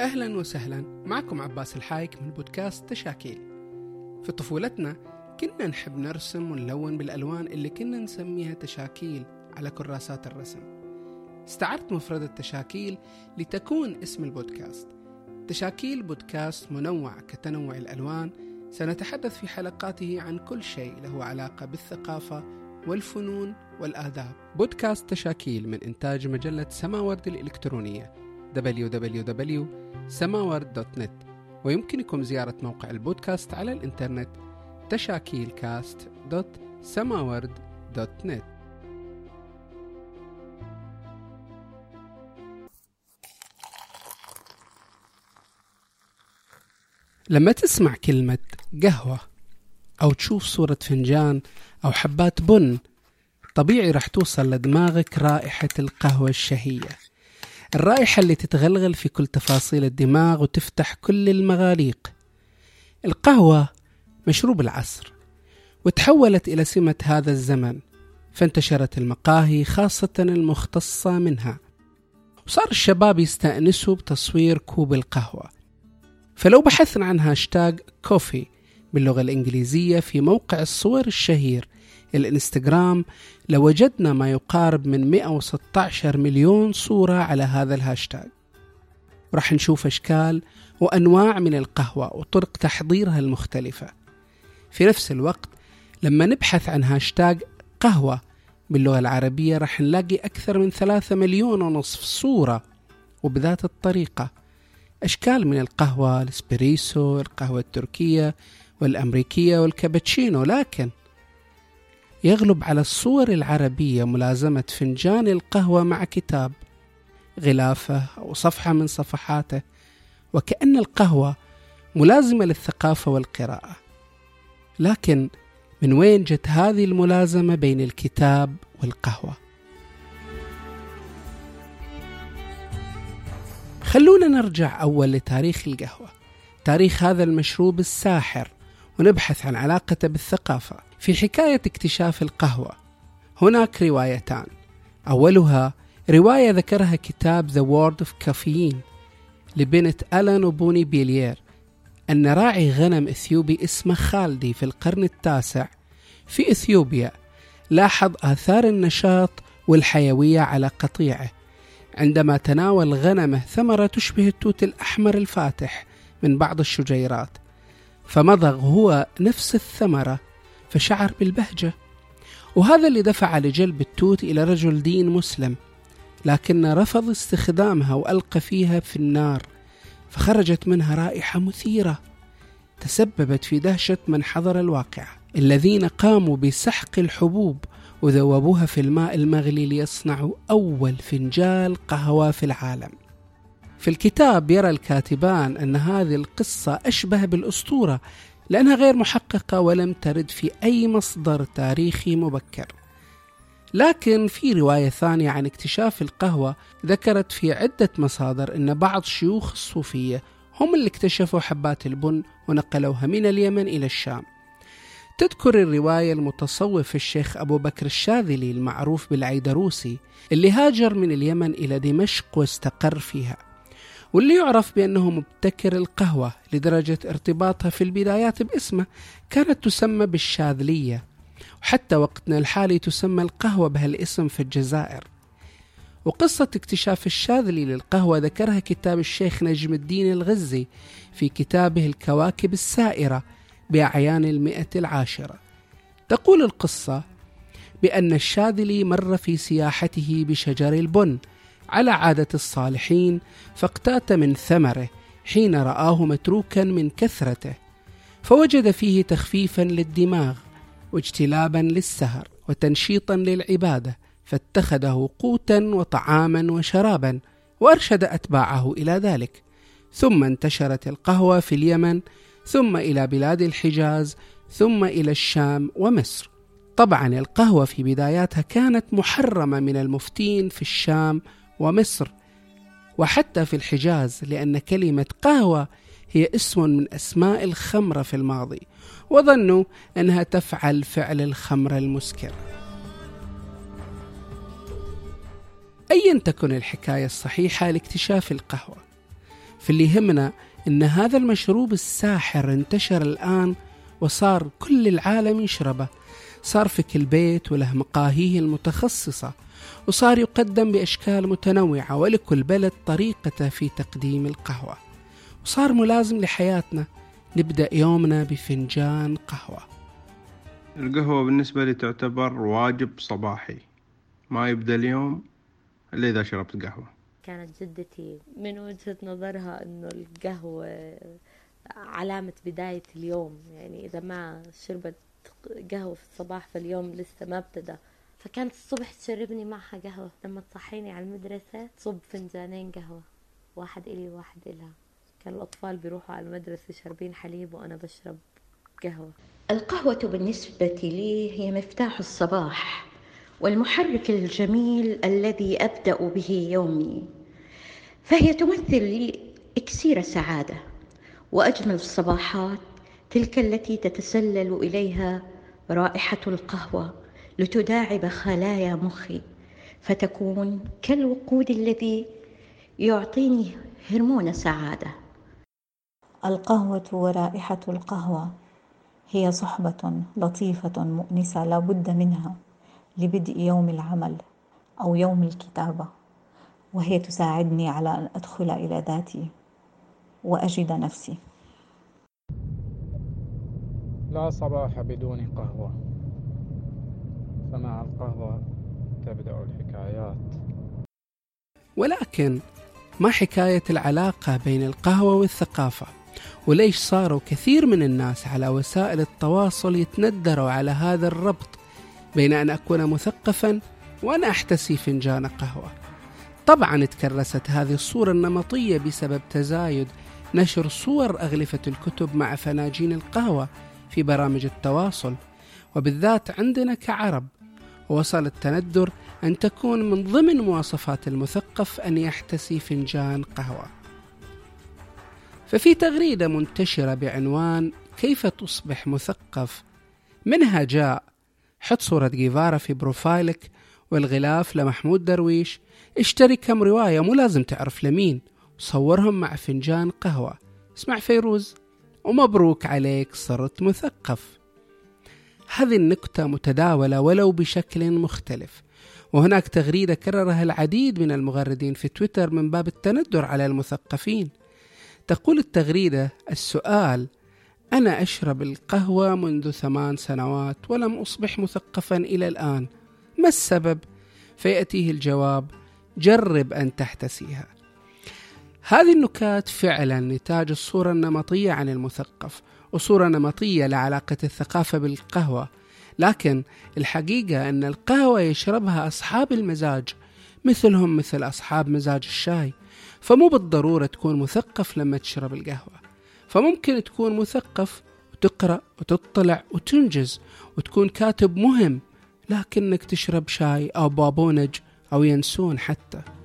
أهلا وسهلا. معكم عباس الحايك من بودكاست تشاكيل. في طفولتنا كنا نحب نرسم ونلون بالألوان اللي كنا نسميها تشاكيل على كراسات الرسم. استعرت مفردة تشاكيل لتكون اسم البودكاست. تشاكيل بودكاست منوع كتنوع الألوان. سنتحدث في حلقاته عن كل شيء له علاقة بالثقافة والفنون والآداب. بودكاست تشاكيل من إنتاج مجلة سماورد الإلكترونية. www.samaward.net ويمكنكم زيارة موقع البودكاست على الإنترنت تشاكيلكاست.samaward.net لما تسمع كلمة قهوة أو تشوف صورة فنجان أو حبات بن طبيعي راح توصل لدماغك رائحة القهوة الشهية. الرائحة اللي تتغلغل في كل تفاصيل الدماغ وتفتح كل المغاليق. القهوة مشروب العصر وتحولت إلى سمة هذا الزمن فانتشرت المقاهي خاصة المختصة منها. وصار الشباب يستأنسوا بتصوير كوب القهوة. فلو بحثنا عن هاشتاج coffee باللغة الإنجليزية في موقع الصور الشهير الانستغرام لوجدنا ما يقارب من 116 مليون صورة على هذا الهاشتاج راح نشوف أشكال وأنواع من القهوة وطرق تحضيرها المختلفة. في نفس الوقت لما نبحث عن هاشتاج قهوة باللغة العربية راح نلاقي أكثر من ثلاثة مليون ونصف صورة وبذات الطريقة. أشكال من القهوة الإسبريسو القهوة التركية والأمريكية والكابتشينو لكن يغلب على الصور العربية ملازمة فنجان القهوة مع كتاب غلافة أو صفحة من صفحاته وكأن القهوة ملازمة للثقافة والقراءة لكن من وين جت هذه الملازمة بين الكتاب والقهوة؟ خلونا نرجع أول لتاريخ القهوة تاريخ هذا المشروب الساحر ونبحث عن علاقته بالثقافة في حكاية اكتشاف القهوة. هناك روايتان. أولها رواية ذكرها كتاب The World of Caffeine لبنت ألان وبوني بيليير أن راعي غنم إثيوبي اسمه خالدي في القرن التاسع في إثيوبيا لاحظ آثار النشاط والحيوية على قطيعه عندما تناول غنمه ثمرة تشبه التوت الأحمر الفاتح من بعض الشجيرات فمضغ هو نفس الثمرة فشعر بالبهجة. وهذا اللي دفع لجلب التوت إلى رجل دين مسلم لكن رفض استخدامها وألقى فيها في النار فخرجت منها رائحة مثيرة تسببت في دهشة من حضر الواقعة الذين قاموا بسحق الحبوب وذوبوها في الماء المغلي ليصنعوا أول فنجال قهوة في العالم. في الكتاب يرى الكاتبان أن هذه القصة أشبه بالأسطورة لأنها غير محققة ولم ترد في أي مصدر تاريخي مبكر. لكن في رواية ثانية عن اكتشاف القهوة ذكرت في عدة مصادر أن بعض شيوخ الصوفية هم اللي اكتشفوا حبات البن ونقلوها من اليمن إلى الشام. تذكر الرواية المتصوف الشيخ أبو بكر الشاذلي المعروف بالعيدروسي اللي هاجر من اليمن إلى دمشق واستقر فيها. واللي يعرف بأنه مبتكر القهوة لدرجة ارتباطها في البدايات باسمه كانت تسمى بالشاذلية. وحتى وقتنا الحالي تسمى القهوة بهالاسم في الجزائر. وقصة اكتشاف الشاذلي للقهوة ذكرها كتاب الشيخ نجم الدين الغزي في كتابه الكواكب السائرة بأعيان المئة العاشرة. تقول القصة بأن الشاذلي مر في سياحته بشجر البن على عادة الصالحين فاقتات من ثمره حين رآه متروكا من كثرته فوجد فيه تخفيفا للدماغ واجتلابا للسهر وتنشيطا للعبادة فاتخذه قوتا وطعاما وشرابا وأرشد أتباعه إلى ذلك. ثم انتشرت القهوة في اليمن ثم إلى بلاد الحجاز ثم إلى الشام ومصر. طبعا القهوة في بداياتها كانت محرمة من المفتين في الشام ومصر وحتى في الحجاز لأن كلمة قهوة هي اسم من أسماء الخمرة في الماضي وظنوا أنها تفعل فعل الخمر المسكر. أيا تكن الحكاية الصحيحة لاكتشاف القهوة؟ فاللي يهمنا أن هذا المشروب الساحر انتشر الآن وصار كل العالم يشربه. صار في كل بيت وله مقاهيه المتخصصة وصار يقدم بأشكال متنوعة ولكل بلد طريقته في تقديم القهوة. وصار ملازم لحياتنا. نبدأ يومنا بفنجان قهوة. القهوة بالنسبة لي تعتبر واجب صباحي. ما يبدأ اليوم إلا إذا شربت قهوة. كانت جدتي من وجهة نظرها إنه القهوة علامة بداية اليوم. يعني إذا ما شربت قهوة في الصباح فاليوم لسه ما ابتدى. فكانت الصبح تشربني معها قهوة. لما تصحيني على المدرسة تصب فنجانين قهوة. واحد إلي وواحد إلها. كان الأطفال بيروحوا على المدرسة شاربين حليب وأنا بشرب قهوة. القهوة بالنسبة لي هي مفتاح الصباح والمحرك الجميل الذي أبدأ به يومي. فهي تمثل لي إكسير السعادة وأجمل الصباحات تلك التي تتسلل إليها رائحة القهوة. لتداعب خلايا مخي فتكون كالوقود الذي يعطيني هرمون السعادة. القهوة ورائحة القهوة هي صحبة لطيفة مؤنسة لا بد منها لبدء يوم العمل أو يوم الكتابة وهي تساعدني على أن أدخل إلى ذاتي وأجد نفسي. لا صباح بدون قهوة. فمع القهوة تبدأ الحكايات. ولكن ما حكاية العلاقة بين القهوة والثقافة؟ وليش صاروا كثير من الناس على وسائل التواصل يتندروا على هذا الربط بين أن أكون مثقفا وأن أحتسي فنجان قهوة؟ طبعا تكرست هذه الصورة النمطية بسبب تزايد نشر صور أغلفة الكتب مع فناجين القهوة في برامج التواصل وبالذات عندنا كعرب وصل التندر أن تكون من ضمن مواصفات المثقف أن يحتسي فنجان قهوة. ففي تغريدة منتشرة بعنوان كيف تصبح مثقف؟ منها جاء حط صورة جيفارا في بروفايلك والغلاف لمحمود درويش. اشتري كم رواية مو لازم تعرف لمين. وصورهم مع فنجان قهوة. اسمع فيروز. ومبروك عليك صرت مثقف. هذه النكتة متداولة ولو بشكل مختلف. وهناك تغريدة كررها العديد من المغردين في تويتر من باب التندر على المثقفين. تقول التغريدة السؤال أنا أشرب القهوة منذ ثمان سنوات ولم أصبح مثقفا إلى الآن. ما السبب؟ فيأتيه الجواب جرب أن تحتسيها. هذه النكات فعلا نتاج الصورة النمطية عن المثقف وصورة نمطية لعلاقة الثقافة بالقهوة. لكن الحقيقة أن القهوة يشربها أصحاب المزاج مثلهم مثل أصحاب مزاج الشاي. فمو بالضرورة تكون مثقف لما تشرب القهوة. فممكن تكون مثقف وتقرأ وتطلع وتنجز وتكون كاتب مهم لكنك تشرب شاي أو بابونج أو ينسون حتى.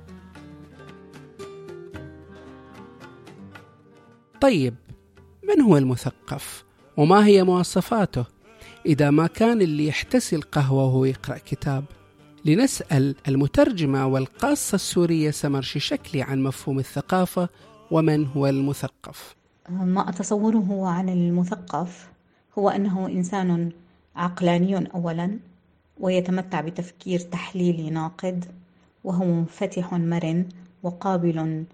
طيب من هو المثقف؟ وما هي مواصفاته؟ إذا ما كان اللي يحتسي القهوة وهو يقرأ كتاب. لنسأل المترجمة والقاصة السورية سمر شكلي عن مفهوم الثقافة ومن هو المثقف. ما أتصوره عن المثقف هو أنه إنسان عقلاني أولا ويتمتع بتفكير تحليلي ناقد وهو منفتح مرن وقابل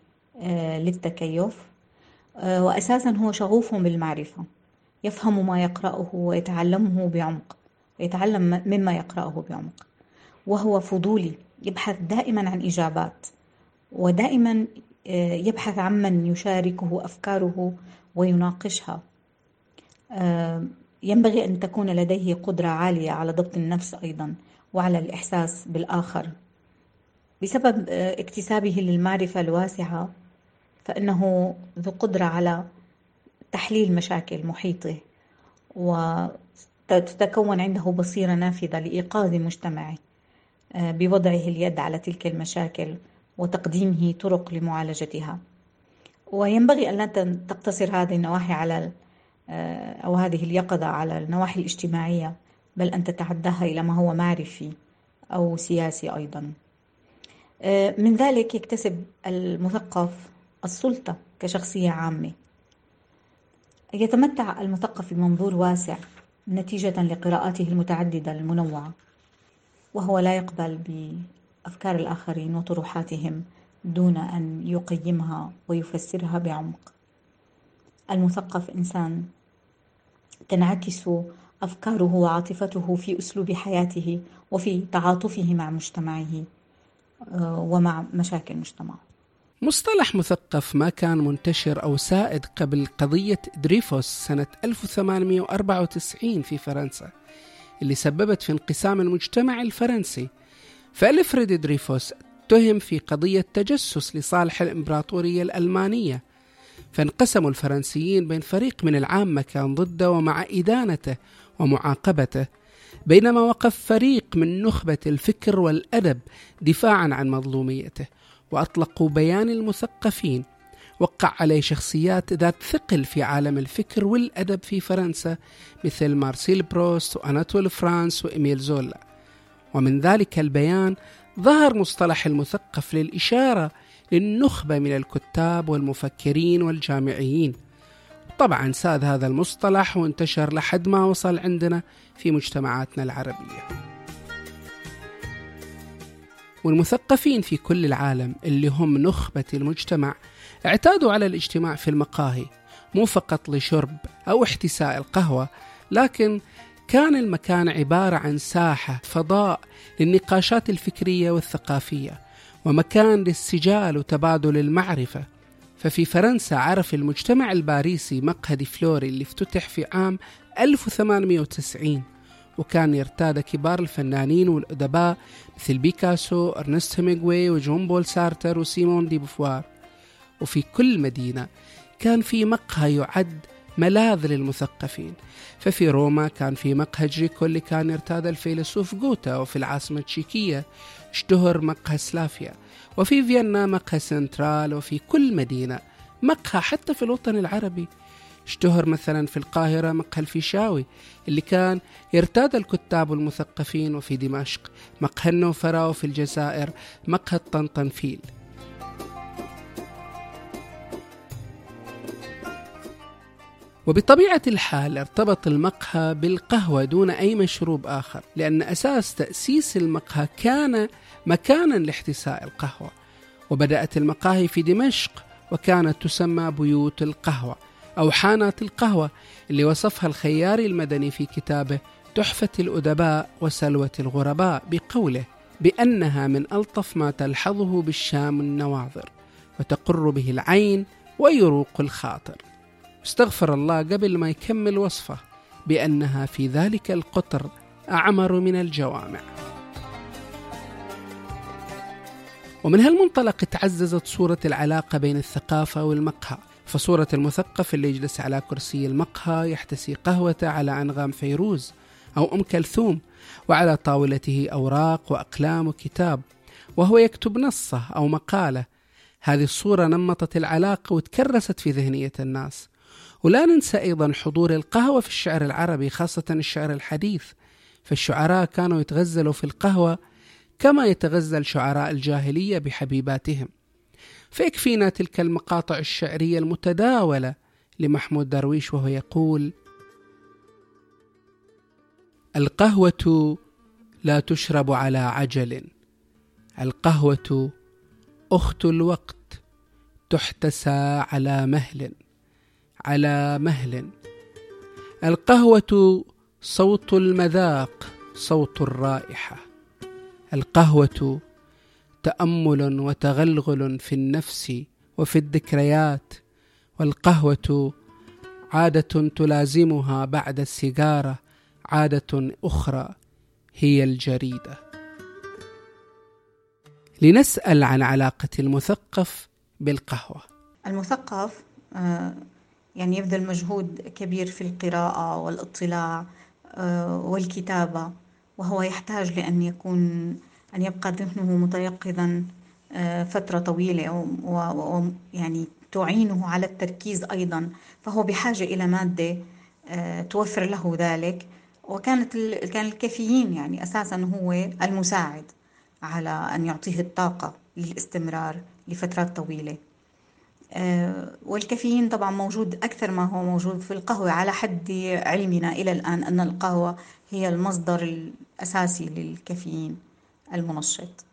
آه، للتكيف. وأساسا هو شغوف بالمعرفة يفهم ما يقرأه ويتعلمه بعمق ويتعلم مما يقرأه بعمق. وهو فضولي يبحث دائما عن إجابات ودائما آه، يبحث عمن يشاركه أفكاره ويناقشها. آه، ينبغي أن تكون لديه قدرة عالية على ضبط النفس أيضا وعلى الإحساس بالآخر. بسبب اكتسابه للمعرفة الواسعة فإنه ذو قدرة على تحليل مشاكل محيطه وتتكون عنده بصيرة نافذة لإيقاظ مجتمعه آه، بوضعه اليد على تلك المشاكل وتقديمه طرق لمعالجتها. وينبغي أن لا تقتصر هذه النواحي على آه، أو هذه اليقظة على النواحي الاجتماعية بل أن تتعداها إلى ما هو معرفي أو سياسي أيضا. آه، من ذلك يكتسب المثقف السلطة كشخصية عامة. يتمتع المثقف بمنظور واسع نتيجة لقراءاته المتعددة المنوعة وهو لا يقبل بأفكار الآخرين وطروحاتهم دون أن يقيمها ويفسرها بعمق. المثقف إنسان تنعكس أفكاره وعاطفته في أسلوب حياته وفي تعاطفه مع مجتمعه آه، ومع مشاكل مجتمعه مصطلح مثقف ما كان منتشر أو سائد قبل قضية دريفوس سنة 1894 في فرنسا اللي سببت في انقسام المجتمع الفرنسي. فألفريد دريفوس اتهم في قضية تجسس لصالح الإمبراطورية الألمانية. فانقسموا الفرنسيين بين فريق من العامة كان ضده ومع إدانته ومعاقبته بينما وقف فريق من نخبة الفكر والأدب دفاعا عن مظلوميته. وأطلقوا بيان المثقفين. وقع عليه شخصيات ذات ثقل في عالم الفكر والأدب في فرنسا مثل مارسيل بروست وأناتول فرانس وإميل زولا. ومن ذلك البيان ظهر مصطلح المثقف للإشارة للنخبة من الكتاب والمفكرين والجامعيين. طبعا ساد هذا المصطلح وانتشر لحد ما وصل عندنا في مجتمعاتنا العربية. والمثقفين في كل العالم اللي هم نخبة المجتمع اعتادوا على الاجتماع في المقاهي مو فقط لشرب أو احتساء القهوة لكن كان المكان عبارة عن ساحة فضاء للنقاشات الفكرية والثقافية ومكان للسجال وتبادل المعرفة. ففي فرنسا عرف المجتمع الباريسي مقهى فلور اللي افتتح في عام 1890 وكان يرتاد كبار الفنانين والأدباء مثل بيكاسو، أرنست هيمنغواي وجون بول سارتر وسيمون دي بوفوار. وفي كل مدينة كان في مقهى يعد ملاذ للمثقفين. ففي روما كان في مقهى جريكو اللي كان يرتاد الفيلسوف جوته وفي العاصمة التشيكية اشتهر مقهى سلافيا. وفي فيينا مقهى سنترال وفي كل مدينة مقهى حتى في الوطن العربي اشتهر مثلا في القاهرة مقهى الفيشاوي اللي كان يرتاد الكتاب والمثقفين وفي دمشق مقهى النوفرة وفي الجزائر مقهى الطنطنفيل. وبطبيعة الحال ارتبط المقهى بالقهوة دون أي مشروب آخر لأن أساس تأسيس المقهى كان مكانا لاحتساء القهوة وبدأت المقاهي في دمشق وكانت تسمى بيوت القهوة. أو حانات القهوة اللي وصفها الخياري المدني في كتابه تحفة الأدباء وسلوة الغرباء بقوله بأنها من ألطف ما تلحظه بالشام النواظر وتقر به العين ويروق الخاطر. استغفر الله قبل ما يكمل وصفه بأنها في ذلك القطر أعمر من الجوامع. ومن هالمنطلق تعززت صورة العلاقة بين الثقافة والمقهى فصورة المثقف اللي يجلس على كرسي المقهى يحتسي قهوته على أنغام فيروز أو أم كلثوم وعلى طاولته أوراق وأقلام وكتاب وهو يكتب نصة أو مقالة. هذه الصورة نمطت العلاقة وتكرست في ذهنية الناس. ولا ننسى أيضا حضور القهوة في الشعر العربي خاصة الشعر الحديث. فالشعراء كانوا يتغزلوا في القهوة كما يتغزل شعراء الجاهلية بحبيباتهم. فيكفينا تلك المقاطع الشعرية المتداولة لمحمود درويش وهو يقول القهوة لا تشرب على عجل القهوة أخت الوقت تحتسى على مهل على مهل. القهوة صوت المذاق صوت الرائحة القهوة تأمل وتغلغل في النفس وفي الذكريات والقهوة عادة تلازمها بعد السيجارة عادة أخرى هي الجريدة. لنسأل عن علاقة المثقف بالقهوة. المثقف آه، يعني يبذل مجهود كبير في القراءة والاطلاع آه، والكتابة وهو يحتاج لأن يكون أن يبقى ذهنه متيقظا آه، فترة طويلة ويعني تعينه على التركيز أيضا. فهو بحاجة إلى مادة آه، توفر له ذلك. وكانت كان الكافيين يعني أساسا هو المساعد على أن يعطيه الطاقة للاستمرار لفترات طويلة. آه، والكافيين طبعا موجود أكثر ما هو موجود في القهوة على حد علمنا إلى الآن أن القهوة هي المصدر الأساسي للكافيين. المنشط.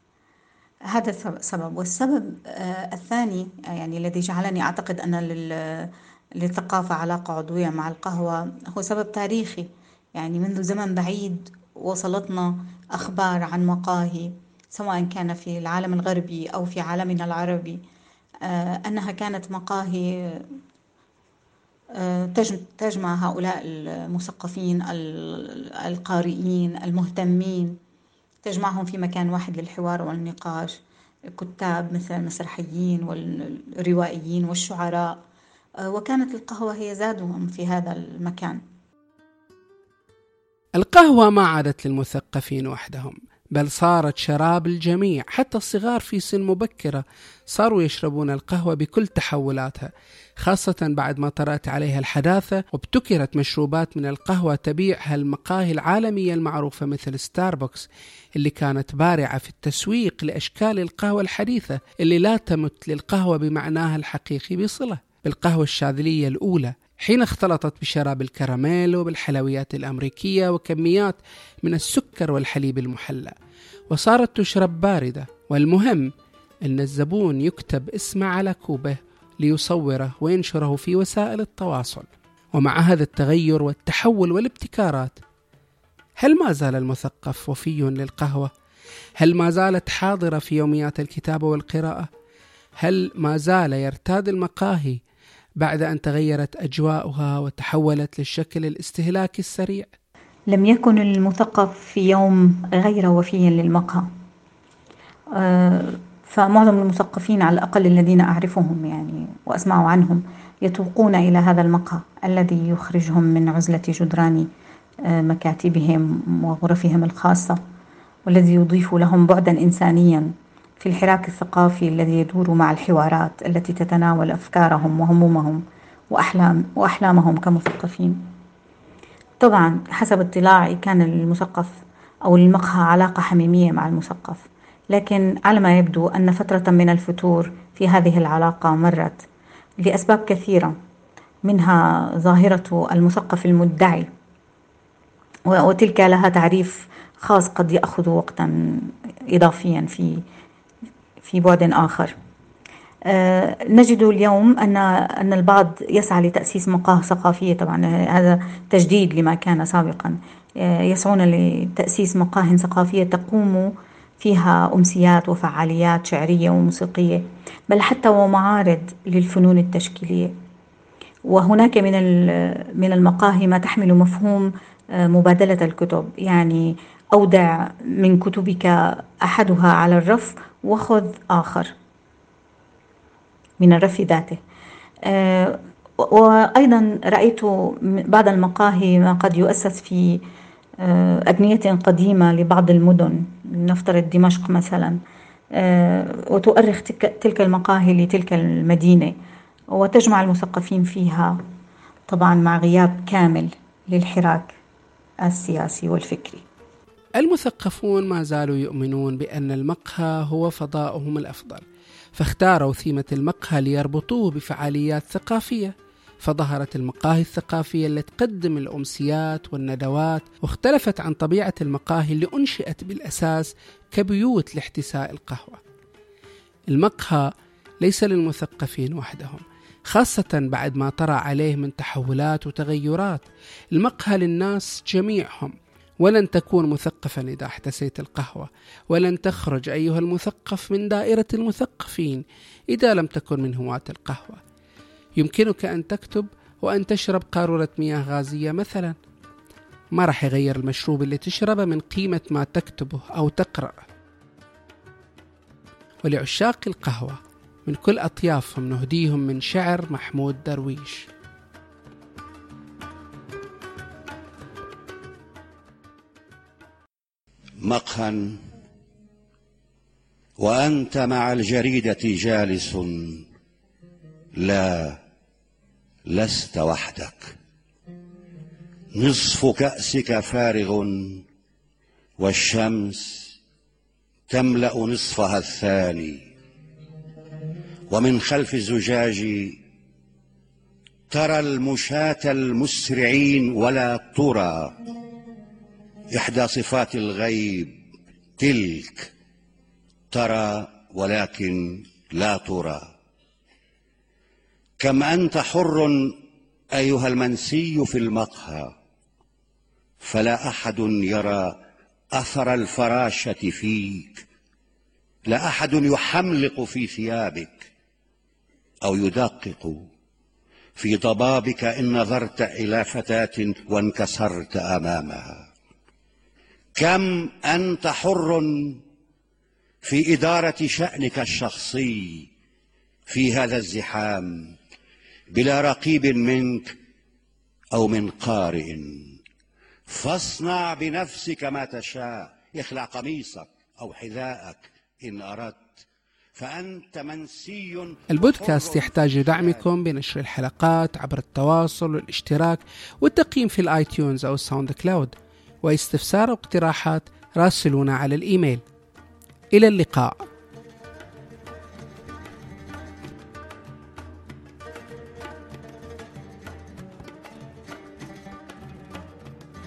هذا السبب. والسبب آه، الثاني يعني الذي جعلني أعتقد أن للثقافة علاقة عضوية مع القهوة هو سبب تاريخي. يعني منذ زمن بعيد وصلتنا أخبار عن مقاهي سواء كان في العالم الغربي أو في عالمنا العربي آه، أنها كانت مقاهي آه، تجمع هؤلاء المثقفين القارئين المهتمين. تجمعهم في مكان واحد للحوار والنقاش. كتاب مثل المسرحيين والروائيين والشعراء. آه، وكانت القهوة هي زادهم في هذا المكان. القهوة ما عادت للمثقفين وحدهم بل صارت شراب الجميع حتى الصغار في سن مبكرة صاروا يشربون القهوة بكل تحولاتها خاصة بعد ما طرأت عليها الحداثة وابتكرت مشروبات من القهوة تبيعها المقاهي العالمية المعروفة مثل ستاربكس اللي كانت بارعة في التسويق لأشكال القهوة الحديثة اللي لا تمت للقهوة بمعناها الحقيقي بصلة. بالقهوة الشاذلية الأولى حين اختلطت بشراب الكراميل وبالحلويات الأمريكية وكميات من السكر والحليب المحلى وصارت تشرب باردة. والمهم أن الزبون يكتب اسمه على كوبه ليصوره وينشره في وسائل التواصل ومع هذا التغير والتحول والابتكارات هل ما زال المثقف وفي للقهوة؟ هل ما زالت حاضرة في يوميات الكتابة والقراءة؟ هل ما زال يرتاد المقاهي بعد أن تغيرت أجواؤها وتحولت للشكل الاستهلاكي السريع؟ لم يكن المثقف في يوم غير وفي للمقهى آه، فمعظم المثقفين على الأقل الذين أعرفهم يعني وأسمع عنهم يتوقون إلى هذا المقهى الذي يخرجهم من عزلة جدران آه، مكاتبهم وغرفهم الخاصة والذي يضيف لهم بعدا إنسانيا في الحراك الثقافي الذي يدور مع الحوارات التي تتناول أفكارهم وهمومهم وأحلام وأحلامهم كمثقفين. طبعا حسب اطلاعي كان المثقف أو المقهى علاقة حميمية مع المثقف. لكن على ما يبدو أن فترة من الفتور في هذه العلاقة مرت لأسباب كثيرة منها ظاهرة المثقف المدعي وتلك لها تعريف خاص قد يأخذ وقتا إضافيا في في بعد آخر. آه، نجد اليوم أن أن البعض يسعى لتأسيس مقاهي ثقافية. طبعا هذا تجديد لما كان سابقا. آه، يسعون لتأسيس مقاهي ثقافية تقوم فيها أمسيات وفعاليات شعرية وموسيقية بل حتى ومعارض للفنون التشكيلية. وهناك من من المقاهي ما تحمل مفهوم آه، مبادلة الكتب. يعني أودع من كتبك أحدها على الرف وخذ آخر من الرف ذاته. آه، وأيضا رأيت بعض المقاهي ما قد يؤسس في أبنية قديمة لبعض المدن نفترض دمشق مثلا آه، وتؤرخ تلك المقاهي لتلك المدينة وتجمع المثقفين فيها طبعا مع غياب كامل للحراك السياسي والفكري. المثقفون ما زالوا يؤمنون بأن المقهى هو فضاؤهم الأفضل فاختاروا ثيمة المقهى ليربطوه بفعاليات ثقافية. فظهرت المقاهي الثقافية التي تقدم الأمسيات والندوات واختلفت عن طبيعة المقاهي اللي أنشئت بالأساس كبيوت لاحتساء القهوة. المقهى ليس للمثقفين وحدهم خاصة بعد ما طرأ عليه من تحولات وتغيرات. المقهى للناس جميعهم ولن تكون مثقفا إذا احتسيت القهوة ولن تخرج أيها المثقف من دائرة المثقفين إذا لم تكن من هواة القهوة. يمكنك أن تكتب وأن تشرب قارورة مياه غازية مثلا. ما راح يغير المشروب اللي تشربه من قيمة ما تكتبه أو تقرأ. ولعشاق القهوة من كل أطيافهم نهديهم من شعر محمود درويش. مقهى وأنت مع الجريدة جالس. لا لست وحدك. نصف كأسك فارغ والشمس تملأ نصفها الثاني. ومن خلف الزجاج ترى المشاة المسرعين ولا ترى إحدى صفات الغيب تلك ترى ولكن لا ترى. كم أنت حر أيها المنسي في المقهى فلا أحد يرى أثر الفراشة فيك لا أحد يحملق في ثيابك أو يدقق في ضبابك إن نظرت إلى فتاة وانكسرت أمامها. كم أنت حر في إدارة شأنك الشخصي في هذا الزحام بلا رقيب منك أو من قارئ. فاصنع بنفسك ما تشاء اخلع قميصك أو حذاءك إن أردت. فأنت منسي. البودكاست يحتاج لدعمكم بنشر الحلقات عبر التواصل والاشتراك والتقييم في ال iTunes أو ال SoundCloud واستفسار واقتراحات راسلونا على الإيميل. إلى اللقاء.